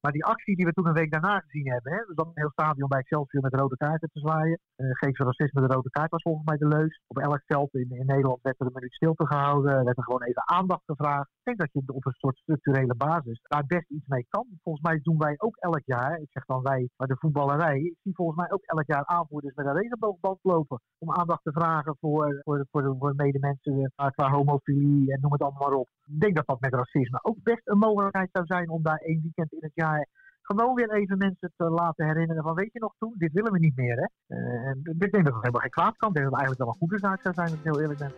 Maar die actie die we toen een week daarna gezien hebben, hè, dus dat een heel stadion bij Excelsior met rode kaarten te zwaaien. Uh, geef ze racisme de rode kaart was volgens mij de leus. Op elk veld in, in Nederland werd er een minuut stilte gehouden, werd er gewoon even aandacht gevraagd. Ik denk dat je op een soort structurele basis daar best iets mee kan. Volgens mij doen wij ook elk jaar, ik zeg dan wij, maar de voetballerij, ik zie volgens mij ook elk jaar aanvoerders met een regenboogband lopen. Om aandacht te vragen voor, voor, voor, voor medemensen qua homofilie en noem het allemaal maar op. Ik denk dat dat met racisme ook best een mogelijkheid zou zijn om daar één weekend in het jaar gewoon weer even mensen te laten herinneren van weet je nog toen, dit willen we niet meer hè. Uh, ik denk dat het helemaal geen kwaad kan. Ik denk dat het eigenlijk wel een goede zaak zou zijn als ik heel eerlijk ben.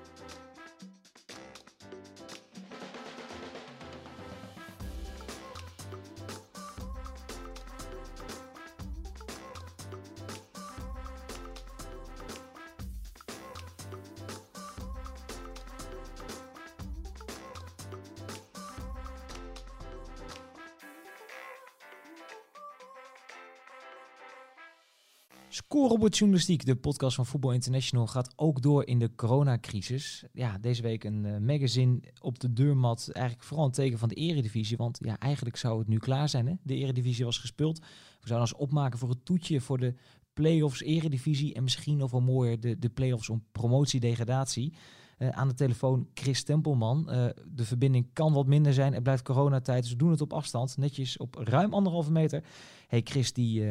Scorebord Journalistiek, de podcast van Voetbal International, gaat ook door in de coronacrisis. Ja, deze week een uh, magazine op de deurmat. Eigenlijk vooral een teken van de eredivisie. Want ja, eigenlijk zou het nu klaar zijn. Hè? De eredivisie was gespeeld. We zouden ons opmaken voor het toetje voor de play-offs eredivisie. En misschien nog wel mooier de, de play-offs om promotie-degradatie. Uh, aan de telefoon Chris Tempelman. Uh, de verbinding kan wat minder zijn. Het blijft coronatijd, dus we doen het op afstand. Netjes op ruim anderhalve meter. Hey Chris, die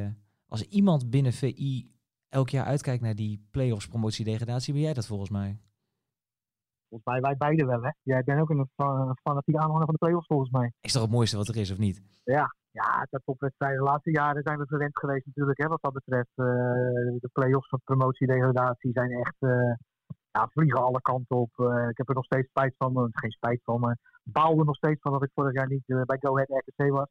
als iemand binnen VI elk jaar uitkijkt naar die play-offs promotie-degradatie, ben jij dat volgens mij? Volgens mij wij beide wel, hè? Jij bent ook een fanatieke aanhanger van de play-offs, volgens mij. Is toch het mooiste wat er is, of niet? Ja, ja dat topwedstrijden. De laatste jaren zijn we gewend geweest natuurlijk, hè, wat dat betreft. Uh, de play-offs van promotie-degradatie zijn echt... Uh, ja, vliegen alle kanten op. Uh, ik heb er nog steeds spijt van. Geen spijt van, maar baalde nog steeds van dat ik vorig jaar niet bij Go Ahead RKC was.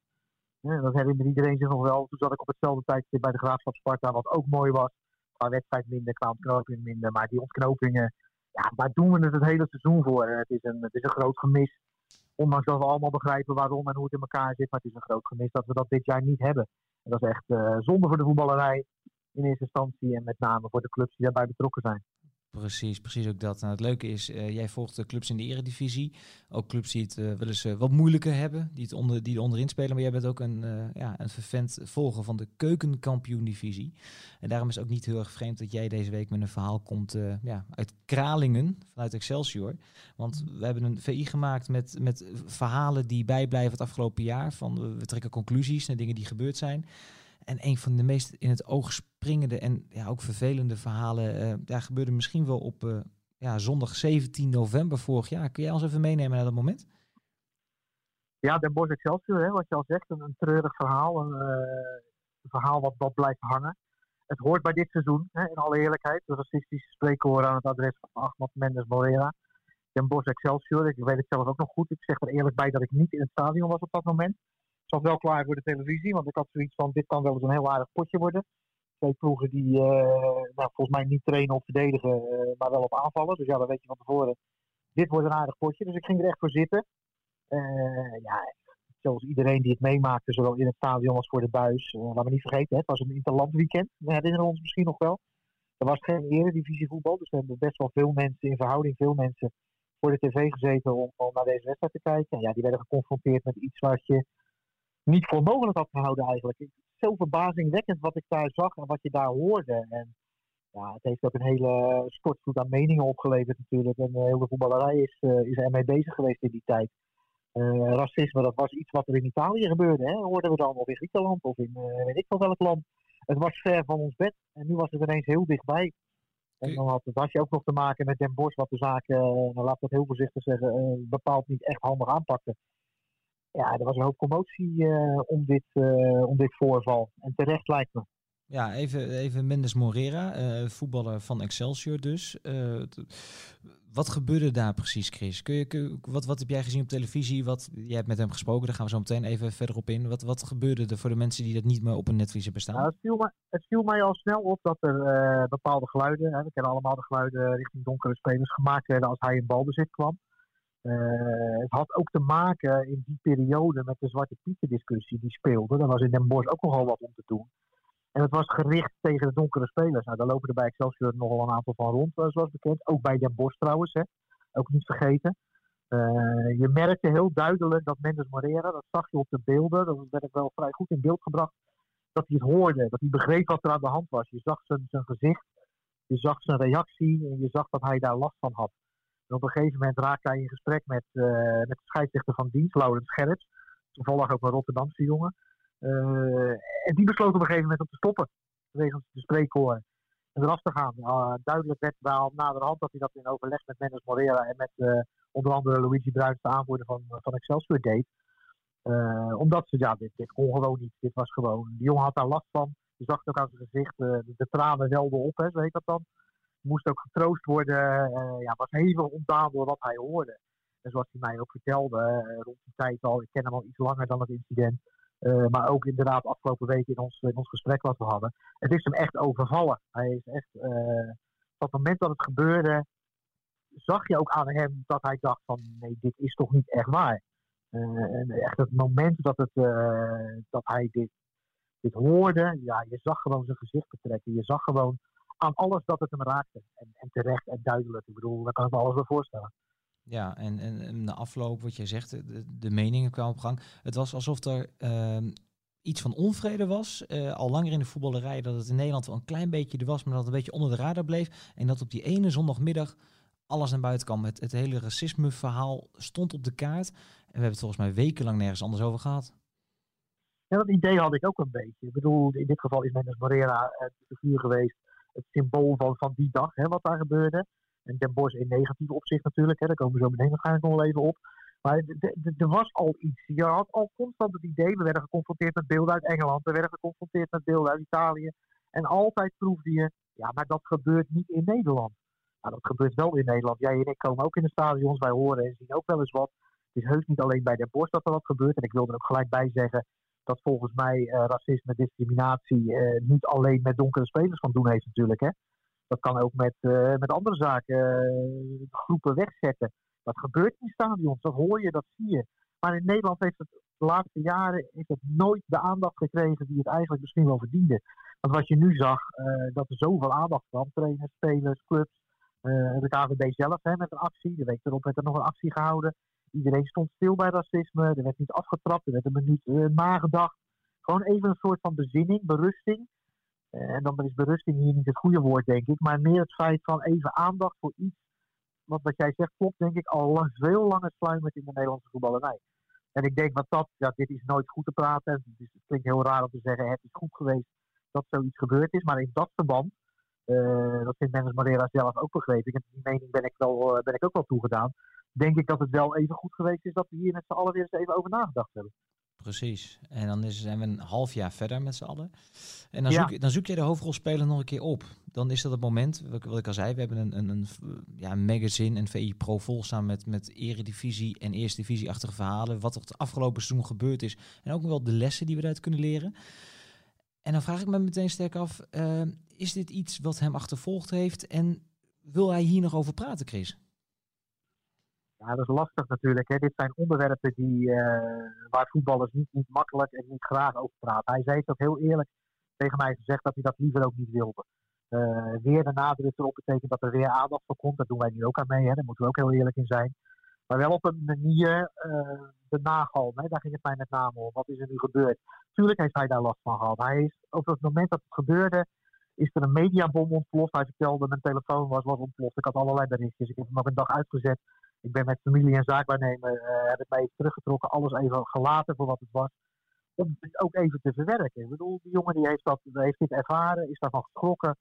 Ja, dat herinnert iedereen zich nog wel. Toen zat ik op hetzelfde tijdstip bij de Graafschap Sparta, wat ook mooi was. Qua wedstrijd minder, qua ontknoping minder. Maar die ontknopingen, ja, daar doen we het het hele seizoen voor. Het is een, het is een groot gemis. Ondanks dat we allemaal begrijpen waarom en hoe het in elkaar zit. Maar het is een groot gemis dat we dat dit jaar niet hebben. En dat is echt uh, zonde voor de voetballerij in eerste instantie. En met name voor de clubs die daarbij betrokken zijn. Precies, precies ook dat. Nou, het leuke is, uh, jij volgt de clubs in de eredivisie. Ook clubs die het uh, wel eens uh, wat moeilijker hebben, die, het onder, die er onderin spelen. Maar jij bent ook een, ja, een vervent volger van de keukenkampioen-divisie. En daarom is het ook niet heel erg vreemd dat jij deze week met een verhaal komt ja, uit Kralingen, vanuit Excelsior. Want we hebben een VI gemaakt met, met verhalen die bijblijven het afgelopen jaar. Van, we trekken conclusies naar dingen die gebeurd zijn. En een van de meest in het oog springende en ja, ook vervelende verhalen, uh, daar gebeurde misschien wel op uh, ja, zondag 17 november vorig jaar. Kun jij ons even meenemen naar dat moment? Ja, Den Bosch Excelsior, hè, wat je al zegt, een, treurig verhaal. Een, een, verhaal wat, wat blijft hangen. Het hoort bij dit seizoen, hè, in alle eerlijkheid. De racistische spreekwoorden aan het adres van Ahmad Mendes Morera. Den Bosch Excelsior, ik weet het zelf ook nog goed. Ik zeg er eerlijk bij dat ik niet in het stadion was op dat moment zat wel klaar voor de televisie, want ik had zoiets van: dit kan wel eens een heel aardig potje worden. Twee ploegen die uh, nou, volgens mij niet trainen op verdedigen, uh, maar wel op aanvallen. Dus ja, dan weet je van tevoren: dit wordt een aardig potje. Dus ik ging er echt voor zitten. Uh, ja, zoals iedereen die het meemaakte, zowel in het stadion als voor de buis. laat me niet vergeten, het was een interland weekend. We herinneren ons misschien nog wel. Er was geen eredivisie voetbal, dus we hebben best wel veel mensen, in verhouding veel mensen, voor de tv gezeten om, om naar deze wedstrijd te kijken. En ja, die werden geconfronteerd met iets wat je niet voor mogelijk had gehouden eigenlijk. Zo verbazingwekkend wat ik daar zag en wat je daar hoorde. En ja, het heeft ook een hele stortvloed aan meningen opgeleverd natuurlijk. En de hele voetballerij is, uh, is ermee bezig geweest in die tijd. Uh, racisme, dat was iets wat er in Italië gebeurde. Hè? Hoorden we dan, of in Griekenland, of in uh, weet ik wel welk land. Het was ver van ons bed. En nu was het ineens heel dichtbij. En dan had, had je ook nog te maken met Den Bosch, wat de zaken, nou, laat ik dat heel voorzichtig zeggen, bepaald niet echt handig aanpakte ja, er was een hoop commotie uh, om, dit, uh, om dit voorval. En terecht lijkt me. Ja, even, even Mendes Morera, uh, voetballer van Excelsior dus. wat gebeurde daar precies, Chris? Kun je, kun, wat, wat heb jij gezien op televisie? Wat, jij hebt met hem gesproken, daar gaan we zo meteen even verder op in. Wat, wat gebeurde er voor de mensen die dat niet meer op een netvlies hebben staan? Nou, het, viel mij, het viel mij al snel op dat er bepaalde geluiden, hè, we kennen allemaal de geluiden richting donkere spelers, gemaakt werden als hij in balbezit kwam. Uh, het had ook te maken in die periode met de Zwarte Pieten discussie die speelde. Daar was in Den Bosch ook nogal wat om te doen. En het was gericht tegen de donkere spelers. Nou, daar lopen er bij Excelsior nogal een aantal van rond, eh, zoals bekend. Ook bij Den Bosch trouwens, hè. ook niet vergeten. je merkte heel duidelijk dat Mendes Morera, dat zag je op de beelden, dat werd wel vrij goed in beeld gebracht, dat hij het hoorde, dat hij begreep wat er aan de hand was. Je zag zijn, zijn gezicht, je zag zijn reactie en je zag dat hij daar last van had. Op een gegeven moment raakte hij in gesprek met, uh, met de scheidsrechter van dienst, Laurens Gerrits. Toevallig ook een Rotterdamse jongen. Uh, en die besloot op een gegeven moment om te stoppen. Wegens de spreekkoren. En eraf te gaan. Uh, duidelijk werd wel naderhand dat hij dat in overleg met Mendes Morera en met uh, onder andere Luigi Bruins, de aanvoerder van, van Excelsior, deed. omdat ze, ja, dit, dit kon gewoon niet. Dit was gewoon, die jongen had daar last van. Je zag het ook aan zijn gezicht, de, de tranen welden op, hè, zo heet dat dan moest ook getroost worden. Uh, ja, was heel ontdaan door wat hij hoorde. En zoals hij mij ook vertelde, uh, rond die tijd al, ik ken hem al iets langer dan het incident. Uh, maar ook inderdaad afgelopen week in ons, in ons gesprek wat we hadden. Het is hem echt overvallen. Hij is echt, op het moment dat het gebeurde, zag je ook aan hem dat hij dacht van nee, dit is toch niet echt waar. en echt het moment dat, het, dat hij dit, dit hoorde, ja, je zag gewoon zijn gezicht betrekken. Je zag gewoon aan alles dat het hem raakte. En, en terecht en duidelijk. Ik bedoel, daar kan ik me alles wel voorstellen. Ja, en, en, en de afloop, wat jij zegt, de, de meningen kwamen op gang. Het was alsof er uh, iets van onvrede was. Uh, al langer in de voetballerij, dat het in Nederland wel een klein beetje er was, maar dat het een beetje onder de radar bleef. En dat op die ene zondagmiddag alles naar buiten kwam. Het, het hele racisme-verhaal stond op de kaart. En we hebben het volgens mij wekenlang nergens anders over gehad. Ja, dat idee had ik ook een beetje. Ik bedoel, in dit geval is Mendes Morera het figuur geweest het symbool van, van die dag, hè, wat daar gebeurde. En Den Bosch in negatieve opzicht natuurlijk, hè, daar komen we zo meteen waarschijnlijk nog wel even op. Maar er was al iets. Je had al constant het idee, we werden geconfronteerd met beelden uit Engeland, we werden geconfronteerd met beelden uit Italië. En altijd proefde je, ja, maar dat gebeurt niet in Nederland. Nou, dat gebeurt wel in Nederland. Jij en ik komen ook in de stadions, wij horen en zien ook wel eens wat. Het is heus niet alleen bij Den Bosch dat er wat gebeurt. En ik wil er ook gelijk bij zeggen, dat volgens mij uh, racisme, discriminatie uh, niet alleen met donkere spelers van doen heeft natuurlijk. Hè. Dat kan ook met, uh, met andere zaken, groepen wegzetten. Dat gebeurt in stadions, dat hoor je, dat zie je. Maar in Nederland heeft het de laatste jaren heeft het nooit de aandacht gekregen die het eigenlijk misschien wel verdiende. Want wat je nu zag, dat er zoveel aandacht kwam, trainers, spelers, clubs, de KVB zelf hè, met een actie. De week erop werd er nog een actie gehouden. Iedereen stond stil bij racisme. Er werd niet afgetrapt. Er werd een minuut uh, nagedacht. Gewoon even een soort van bezinning, berusting. Uh, en dan is berusting hier niet het goede woord, denk ik. Maar meer het feit van even aandacht voor iets. Want wat jij zegt klopt, denk ik, al veel langer sluimert in de Nederlandse voetballerij. En ik denk dat dat, ja, dit is nooit goed te praten. Het, klinkt heel raar om te zeggen, het is goed geweest dat zoiets gebeurd is. Maar in dat verband, uh, dat vindt Mendes Marera zelf ook begrepen. En die mening ben ik, wel, ben ik ook wel toegedaan denk ik dat het wel even goed geweest is dat we hier met z'n allen weer eens even over nagedacht hebben. Precies. En dan is, zijn we een half jaar verder met z'n allen. En dan, zoek, dan zoek je de hoofdrolspeler nog een keer op. Dan is dat het moment, wat ik al zei, we hebben een, een, een, ja, magazine, een VI Pro vol staan met, met eredivisie en eerste divisie-achtige verhalen. Wat er het afgelopen seizoen gebeurd is. En ook wel de lessen die we daaruit kunnen leren. En dan vraag ik me meteen sterk af, uh, is dit iets wat hem achtervolgd heeft? En wil hij hier nog over praten, Chris? Ja, dat is lastig natuurlijk. Hè. Dit zijn onderwerpen die, uh, waar voetballers niet, niet makkelijk en niet graag over praten. Hij zei ook heel eerlijk tegen mij gezegd dat hij dat liever ook niet wilde. Uh, weer de nadruk erop betekent dat er weer aandacht voor komt. Dat doen wij nu ook aan mee, hè. daar moeten we ook heel eerlijk in zijn. Maar wel op een manier uh, de nagalm, hè. daar ging het mij met name om. Wat is er nu gebeurd? Tuurlijk heeft hij daar last van gehad. Hij is, op het moment dat het gebeurde, is er een mediabom ontploft. Hij vertelde, mijn telefoon was, was ontploft. Ik had allerlei berichtjes. Ik heb hem nog een dag uitgezet. Ik ben met familie en zaakwaarnemer, uh, heb ik mij even teruggetrokken, alles even gelaten voor wat het was. Om het ook even te verwerken. Ik bedoel, die jongen die heeft, dat, heeft dit ervaren, is daarvan geschrokken.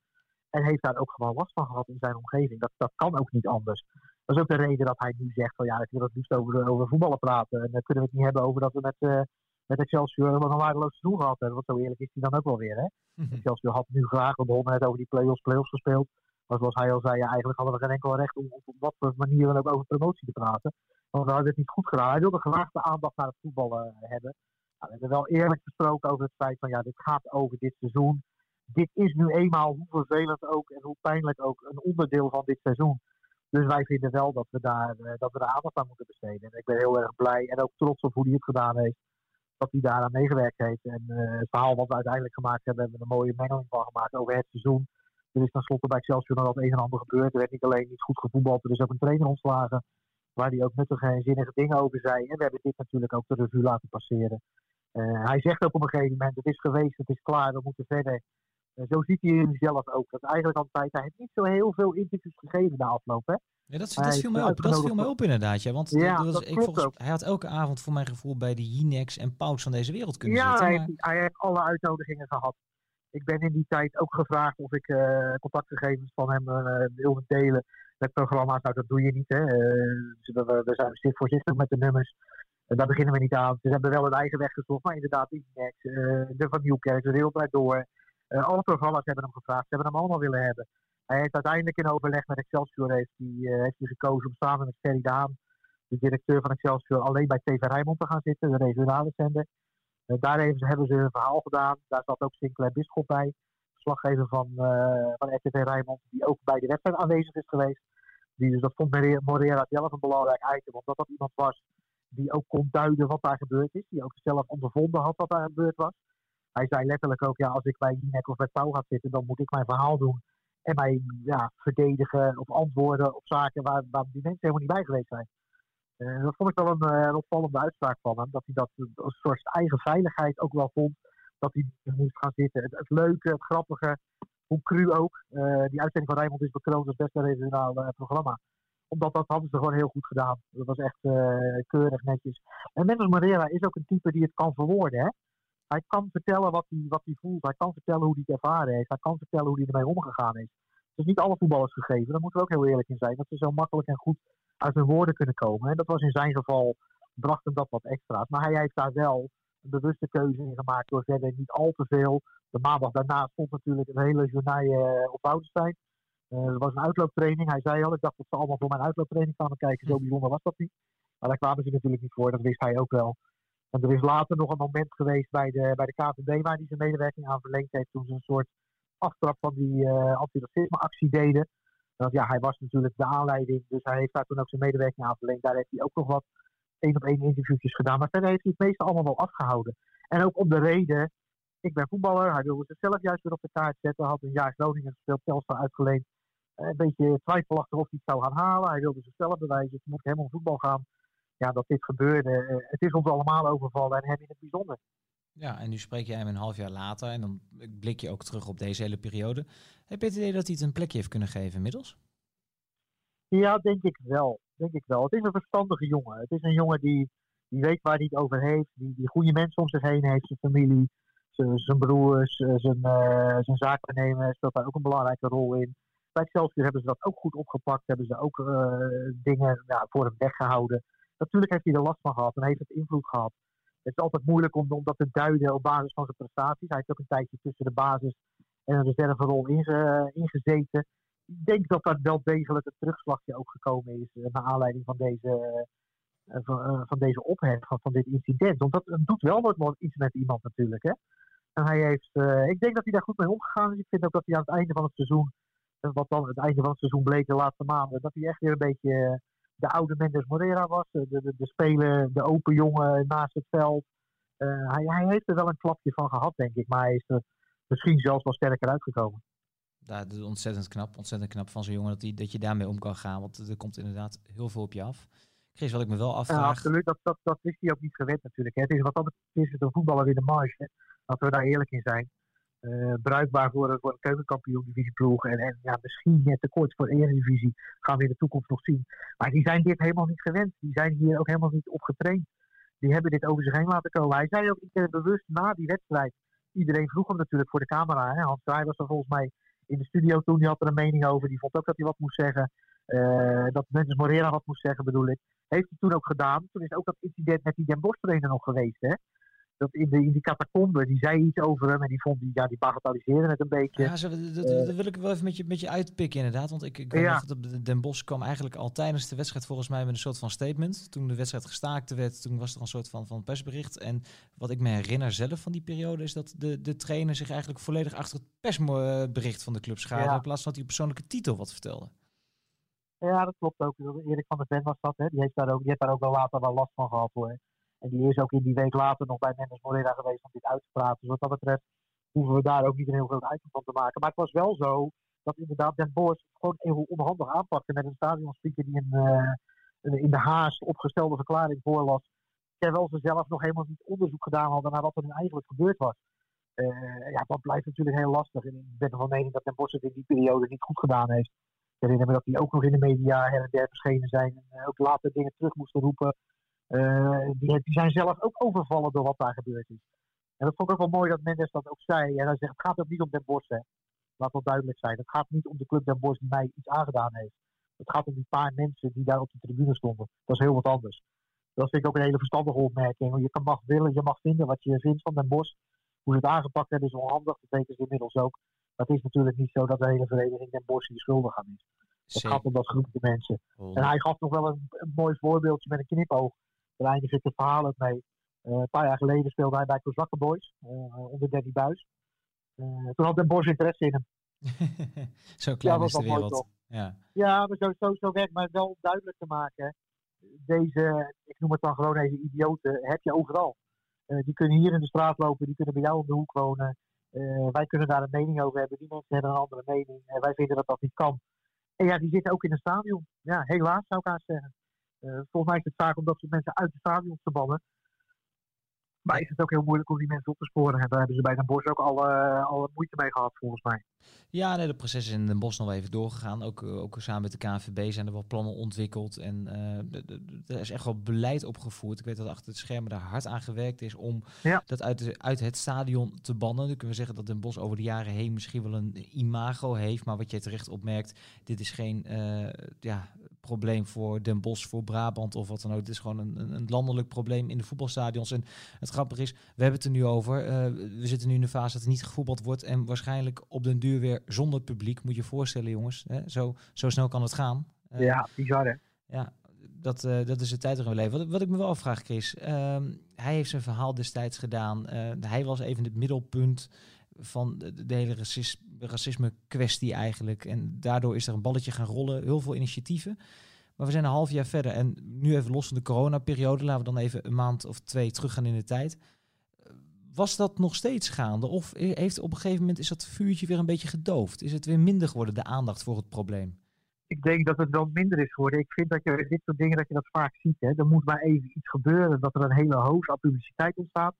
En heeft daar ook gewoon last van gehad in zijn omgeving. Dat, dat kan ook niet anders. Dat is ook de reden dat hij nu zegt van ja, ik wil het liefst over, over voetballen praten. En dan kunnen we het niet hebben over dat we met, uh, met Excelsior een waardeloos seizoen gehad hebben. Want zo eerlijk is hij dan ook wel weer. Hè? Mm Excelsior had nu graag, we begonnen net over die play-offs, play-offs gespeeld. Maar zoals hij al zei, eigenlijk hadden we geen enkel recht om op wat voor manier dan ook over promotie te praten. Want we hadden het niet goed gedaan. Hij wilde graag de aandacht naar het voetbal uh, hebben. Nou, we hebben wel eerlijk gesproken over het feit van ja, dit gaat over dit seizoen. Dit is nu eenmaal, hoe vervelend ook en hoe pijnlijk ook, een onderdeel van dit seizoen. Dus wij vinden wel dat we daar uh, dat we de aandacht aan moeten besteden. En ik ben heel erg blij en ook trots op hoe hij het gedaan heeft. Dat hij daaraan meegewerkt heeft. En uh, het verhaal wat we uiteindelijk gemaakt hebben, hebben we een mooie mengeling van gemaakt over het seizoen. Er is tenslotte bij Excelsior nog wat een en ander gebeurd. Er werd niet alleen niet goed gevoetbald, er is ook een trainer ontslagen. Waar hij ook nuttige en zinnige dingen over zei. En we hebben dit natuurlijk ook de revue laten passeren. hij zegt ook op een gegeven moment: het is geweest, het is klaar, we moeten verder. zo ziet hij zelf ook. Dat eigenlijk altijd, hij heeft niet zo heel veel interviews gegeven na afloop. Hè? Ja, dat, dat viel mij op. Dat viel mij op inderdaad. Ja, want ja, dat was, ik volgens, ook. hij had elke avond voor mijn gevoel bij de Jinex en Pauks van deze wereld kunnen ja, zitten. Ja, hij, hij, heeft alle uitnodigingen gehad. Ik ben in die tijd ook gevraagd of ik uh, contactgegevens van hem uh, wilde delen met programma's. Nou, dat doe je niet. Hè. Uh, we, zijn voorzichtig met de nummers. daar beginnen we niet aan. Ze hebben wel een eigen weg gezocht. Maar inderdaad, Jinex, de Van Nieuwkerk, de Wereldwijd Door. alle programma's hebben hem gevraagd. Ze hebben hem allemaal willen hebben. Hij heeft uiteindelijk in overleg met Excelsior heeft hij, uh, heeft hij gekozen om samen met Ferry Daan, de directeur van Excelsior, alleen bij TV Rijnmond te gaan zitten, de regionale zender. Uh, daar hebben ze, een verhaal gedaan. Daar zat ook Sinclair Bisschop bij, verslaggever van, uh, van RTV Rijnmond, die ook bij de wedstrijd aanwezig is geweest. Die, dus dat vond Moreira zelf een belangrijk item, omdat dat iemand was die ook kon duiden wat daar gebeurd is. Die ook zelf ondervonden had wat daar gebeurd was. Hij zei letterlijk ook, ja, als ik bij Jinek of bij Pauw ga zitten, dan moet ik mijn verhaal doen en mij ja, verdedigen of antwoorden op zaken waar, waar die mensen helemaal niet bij geweest zijn. Uh, dat vond ik wel een, uh, opvallende uitspraak van hem. Dat hij dat als een soort eigen veiligheid ook wel vond. Dat hij moest gaan zitten. Het, het leuke, het grappige, hoe cru ook. Uh, die uitzending van Rijmond is bekroond als beste regionaal programma. Omdat dat hadden ze gewoon heel goed gedaan. Dat was echt keurig netjes. En Mendes Moreira is ook een type die het kan verwoorden. Hè? Hij kan vertellen wat hij, wat hij voelt. Hij kan vertellen hoe hij het ervaren heeft. Hij kan vertellen hoe hij ermee omgegaan is. Het is niet alle voetballers gegeven. Daar moeten we ook heel eerlijk in zijn. Dat ze zo makkelijk en goed uit hun woorden kunnen komen. En dat was in zijn geval, bracht hem dat wat extra's. Maar hij heeft daar wel een bewuste keuze in gemaakt door verder niet al te veel. De maandag daarna stond natuurlijk een hele journaal uh, op Woudenstein. Uh, er was een uitlooptraining. Hij zei al, ik dacht dat ze allemaal voor mijn uitlooptraining kwamen kijken. Zo bijzonder was dat niet. Maar daar kwamen ze natuurlijk niet voor. Dat wist hij ook wel. En er is later nog een moment geweest bij de, bij de KVB waar hij zijn medewerking aan verleend heeft toen ze een soort aftrap van die uh, antiracisme-actie deden. Want ja, hij was natuurlijk de aanleiding, dus hij heeft daar toen ook zijn medewerking aan verleend. Daar heeft hij ook nog wat één op één interviewtjes gedaan. Maar verder heeft hij het meeste allemaal wel afgehouden. En ook om de reden, ik ben voetballer, hij wilde zichzelf juist weer op de kaart zetten. Had een jaar Groningen gespeeld, Telstar uitgeleend. Een beetje twijfelachtig of hij het zou gaan halen. Hij wilde zichzelf bewijzen, het moet helemaal voetbal gaan ja, dat dit gebeurde. Eh, het is ons allemaal overvallen en hem in het bijzonder. Ja, en nu spreek jij hem een half jaar later en dan blik je ook terug op deze hele periode. Heb je het idee dat hij het een plekje heeft kunnen geven inmiddels? Ja, denk ik wel. Denk ik wel. Het is een verstandige jongen. Het is een jongen die, die weet waar hij het over heeft, die, die goede mensen om zich heen heeft, zijn familie, zijn, broers, zijn, uh, zijn zaakwaarnemer speelt daar ook een belangrijke rol in. Bij Excelsior hebben ze dat ook goed opgepakt, hebben ze ook uh, dingen ja, voor hem weggehouden. Natuurlijk heeft hij er last van gehad en heeft het invloed gehad. Het is altijd moeilijk om, dat te duiden op basis van zijn prestaties. Hij heeft ook een tijdje tussen de basis en een reserverol inge, ingezeten. Ik denk dat daar wel degelijk een terugslagje ook gekomen is uh, naar aanleiding van deze, uh, van, uh, van, deze ophef, van, van dit incident. Want dat doet wel wat iets met iemand natuurlijk. Hè? En hij heeft, ik denk dat hij daar goed mee omgegaan is. Ik vind ook dat hij aan het einde van het seizoen, wat dan het einde van het seizoen bleek de laatste maanden, dat hij echt weer een beetje de oude Mendes Moreira was. De, de, de speler, de open jongen naast het veld. Uh, hij, hij, heeft er wel een klapje van gehad, denk ik. Maar hij is er misschien zelfs wel sterker uitgekomen. Ja, dat is ontzettend knap. Ontzettend knap van zo'n jongen dat, die, dat je daarmee om kan gaan. Want er komt inderdaad heel veel op je af. Chris, wat ik me wel afvraag... Ja, absoluut. Dat, dat, dat is hij ook niet gewend natuurlijk. Hè. Het is wat dat is het een voetballer in de marge. Laten we daar eerlijk in zijn. Uh, bruikbaar voor, een keukenkampioen divisieploeg. En, en ja, misschien net tekort voor de Eredivisie. Gaan we in de toekomst nog zien. Maar die zijn dit helemaal niet gewend. Die zijn hier ook helemaal niet op getraind. Die hebben dit over zich heen laten komen. Hij zei ook niet bewust na die wedstrijd. Iedereen vroeg hem natuurlijk voor de camera. Hè. Hans Kraaij was er volgens mij in de studio toen. Die had er een mening over. Die vond ook dat hij wat moest zeggen. Uh, dat Mendes Morera wat moest zeggen bedoel ik. Heeft hij toen ook gedaan. Toen is ook dat incident met die Den Bosch trainer nog geweest. Hè dat in, de, in die catacombe, die zei iets over hem en die vond die, ja, die bagatelliseerde het een beetje. Ja, zo, dat, wil ik wel even met je, met je uitpikken inderdaad. Want ik, ik weet ja. dat Den Bos kwam eigenlijk al tijdens de wedstrijd volgens mij met een soort van statement. Toen de wedstrijd gestaakt werd, toen was er een soort van, van persbericht. En wat ik me herinner zelf van die periode is dat de, de trainer zich eigenlijk volledig achter het persbericht van de club schaarde. Ja. In plaats van dat hij persoonlijke titel wat vertelde. Ja, dat klopt ook. Erik van der Ven was dat. Hè. Die, heeft daar ook, die heeft daar ook wel later wel last van gehad hoor. En die is ook in die week later nog bij Mendes Morera geweest om dit uit te praten. Dus wat dat betreft hoeven we daar ook niet een heel groot item van te maken. Maar het was wel zo dat inderdaad Den Bosch gewoon heel onhandig aanpakte met een stadionspeaker die een, uh, in de haast opgestelde verklaring voorlas. Terwijl ze zelf nog helemaal niet onderzoek gedaan hadden naar wat er nu eigenlijk gebeurd was. Uh, ja, dat blijft natuurlijk heel lastig. En ik ben van mening dat Den Bosch het in die periode niet goed gedaan heeft. Ik herinner me dat hij ook nog in de media her en der verschenen zijn. En ook later dingen terug moesten roepen. Uh, die, die, zijn zelf ook overvallen door wat daar gebeurd is. En dat vond ik ook wel mooi dat Mendes dat ook zei. En hij zegt, het gaat ook niet om Den Bosch. Hè. Laat dat duidelijk zijn. Het gaat niet om de club Den Bosch die mij iets aangedaan heeft. Het gaat om die paar mensen die daar op de tribune stonden. Dat is heel wat anders. Dat vind ik ook een hele verstandige opmerking. Je mag willen, je mag vinden wat je vindt van Den Bosch. Hoe ze het aangepakt hebben is onhandig. Dat weten ze inmiddels ook. Maar het is natuurlijk niet zo dat de hele vereniging Den Bosch hier schuldig aan is. Het gaat om dat groepje mensen. En hij gaf nog wel een, een, mooi voorbeeldje met een knipoog. Daar ik het verhaal ook mee. Uh, een paar jaar geleden speelde hij bij Kozakke Boys. Uh, onder Danny Buis. Uh, toen had Den Bosch interesse in hem. zo klein ja, is de wereld. Ja, ja maar zo, zo, zo werkt maar wel duidelijk te maken. Deze, ik noem het dan gewoon even idioten, heb je overal. Die kunnen hier in de straat lopen, die kunnen bij jou om de hoek wonen. Wij kunnen daar een mening over hebben. Die mensen hebben een andere mening. En wij vinden dat dat niet kan. En ja, die zitten ook in een stadion. Ja, helaas zou ik haast zeggen. Uh, volgens mij is het vaak om dat soort mensen uit de stadion te bannen. Maar is het ook heel moeilijk om die mensen op te sporen. En daar hebben ze bij Den Bosch ook al, uh, al moeite mee gehad, volgens mij. Ja, nee, de proces is in Den Bosch nog even doorgegaan. Ook, eh, ook samen met de KNVB zijn er wel plannen ontwikkeld. En uh, er is echt wel beleid opgevoerd. Ik weet dat achter het schermen daar hard aan gewerkt is om dat uit, uit het stadion te bannen. Dan kunnen we zeggen dat Den Bosch over de jaren heen misschien wel een imago heeft. Maar wat je terecht opmerkt, dit is geen ja, probleem voor Den Bosch, voor Brabant of wat dan ook. Het is gewoon een, een landelijk probleem in de voetbalstadions. En het grappige is, we hebben het er nu over. Uh, we zitten nu in de fase dat er niet gevoetbald wordt. En waarschijnlijk op den duur weer zonder publiek. Moet je je voorstellen, jongens. Hè? Zo, zo snel kan het gaan. Uh, ja, bizar hè? Ja, dat, uh, dat is de tijd erin leven. Wat, wat ik me wel afvraag, Chris. Ehm, hij heeft zijn verhaal destijds gedaan. hij was even het middelpunt van de, de hele racisme kwestie eigenlijk. En daardoor is er een balletje gaan rollen. Heel veel initiatieven. Maar we zijn een half jaar verder. En nu even los van de coronaperiode. Laten we dan even een maand of twee teruggaan in de tijd. Was dat nog steeds gaande? Of heeft op een gegeven moment is dat vuurtje weer een beetje gedoofd? Is het weer minder geworden, de aandacht voor het probleem? Ik denk dat het wel minder is geworden. Ik vind dat je dit soort dingen dat je dat vaak ziet. Hè. Er moet maar even iets gebeuren. Dat er een hele hoos aan publiciteit ontstaat.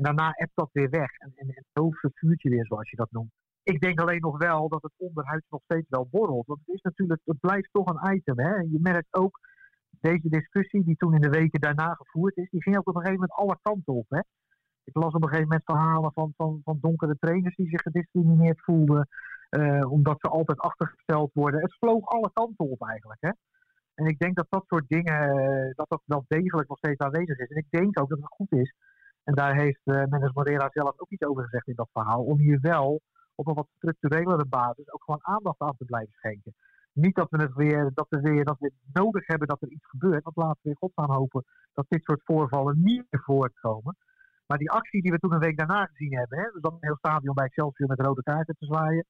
En daarna ebt dat weer weg. En, en, en het vuurtje weer, zoals je dat noemt. Ik denk alleen nog wel dat het onderhuids nog steeds wel borrelt. Want het is natuurlijk, het blijft toch een item. Hè? Je merkt ook deze discussie die toen in de weken daarna gevoerd is, die ging ook op een gegeven moment alle kanten op. Hè? Ik las op een gegeven moment verhalen van, van, van donkere trainers die zich gediscrimineerd voelden. Uh, omdat ze altijd achtergesteld worden. Het vloog alle kanten op eigenlijk. Hè? En ik denk dat dat soort dingen, eh, dat dat wel degelijk nog steeds aanwezig is. En ik denk ook dat het goed is. En daar heeft uh, Mendes Morera zelf ook iets over gezegd in dat verhaal. Om hier wel op een wat structurelere basis ook gewoon aandacht aan te blijven schenken. Niet dat we het weer, dat we weer, dat we nodig hebben dat er iets gebeurt. Want laten we in godsnaam hopen dat dit soort voorvallen niet meer voortkomen. Maar die actie die we toen een week daarna gezien hebben, hè, dus dan een heel stadion bij Excelsior met rode kaarten te zwaaien.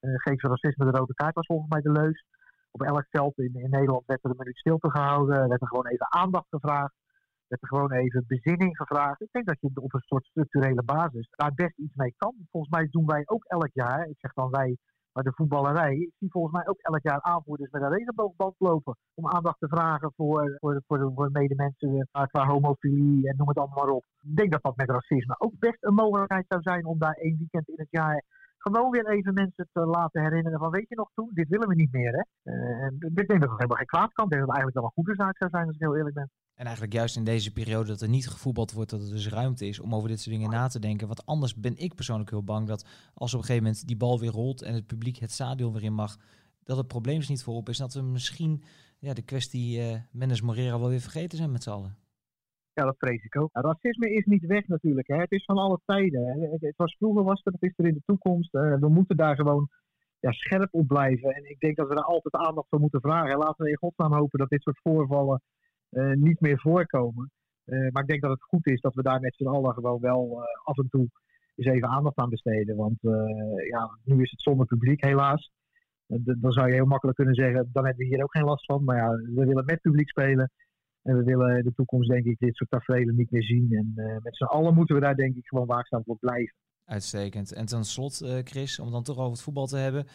Uh, geef ze racisme de rode kaart was volgens mij de leus. Op elk veld in, in Nederland werd er een minuut stilte gehouden, werd er gewoon even aandacht gevraagd werd er gewoon even bezinning gevraagd. Ik denk dat je op een soort structurele basis daar best iets mee kan. Volgens mij doen wij ook elk jaar, ik zeg dan wij, maar de voetballerij, ik zie volgens mij ook elk jaar aanvoerders met een regenboogband lopen. Om aandacht te vragen voor, voor, voor, voor medemensen qua homofilie en noem het allemaal maar op. Ik denk dat dat met racisme ook best een mogelijkheid zou zijn om daar één weekend in het jaar gewoon weer even mensen te laten herinneren van weet je nog toen, dit willen we niet meer hè. Uh, ik denk dat het helemaal geen kwaad kan. Ik denk dat het eigenlijk wel een goede zaak zou zijn als ik heel eerlijk ben. En eigenlijk juist in deze periode dat er niet gevoetbald wordt, dat er dus ruimte is om over dit soort dingen na te denken. Want anders ben ik persoonlijk heel bang dat als op een gegeven moment die bal weer rolt en het publiek het stadion weer in mag, dat het probleem is niet voorop is. Dat we misschien ja, de kwestie uh, Mendes Morera wel weer vergeten zijn met z'n allen. Ja, dat vrees ik ook. racisme is niet weg natuurlijk. Hè. Het is van alle tijden. Het was vroeger was het, het is er in de toekomst. Uh, we moeten daar gewoon ja, scherp op blijven. En ik denk dat we daar altijd aandacht voor moeten vragen. Laten we in godsnaam hopen dat dit soort voorvallen niet meer voorkomen. Uh, maar ik denk dat het goed is dat we daar met z'n allen gewoon wel af en toe eens even aandacht aan besteden. Want ja, nu is het zonder publiek helaas. dan zou je heel makkelijk kunnen zeggen, dan hebben we hier ook geen last van. Maar ja, we willen met publiek spelen. En we willen de toekomst denk ik dit soort tafereelen niet meer zien. En met z'n allen moeten we daar denk ik gewoon waakzaam voor blijven. Uitstekend. En ten slot, Chris, om dan toch over het voetbal te hebben.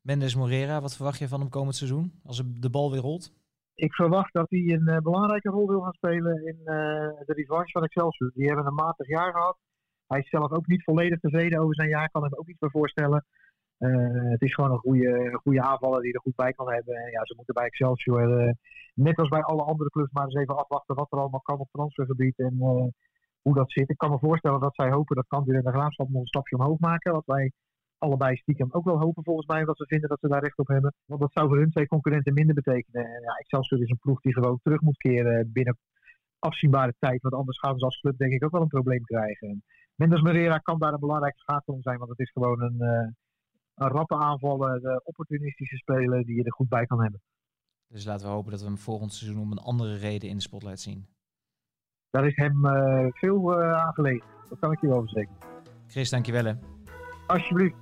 Mendes Morera, wat verwacht je van hem komend seizoen als de bal weer rolt? Ik verwacht dat hij een belangrijke rol wil gaan spelen in de revanche van Excelsior. Die hebben een matig jaar gehad. Hij is zelf ook niet volledig tevreden over zijn jaar, kan hem ook iets meer voorstellen. het is gewoon een goede, goede aanvaller die er goed bij kan hebben. En ja, ze moeten bij Excelsior, net als bij alle andere clubs, maar eens even afwachten wat er allemaal kan op transfergebied. En hoe dat zit. Ik kan me voorstellen dat zij hopen dat Cambuur en de Graafschap nog een stapje omhoog maken. Wat wij allebei stiekem ook wel hopen volgens mij. Dat ze vinden dat ze daar recht op hebben. Want dat zou voor hun twee concurrenten minder betekenen. En ja, Excelsior is een ploeg die gewoon terug moet keren binnen afzienbare tijd. Want anders gaan ze als club denk ik ook wel een probleem krijgen. Mendes Merera kan daar een belangrijke schakel in zijn. Want het is gewoon een, uh, een rappe aanvallen, de opportunistische speler die je er goed bij kan hebben. Dus laten we hopen dat we hem volgend seizoen om een andere reden in de spotlight zien daar is hem uh, veel uh, aan gelegen. Dat kan ik je wel verzekeren. Chris, dankjewel hè. Alsjeblieft.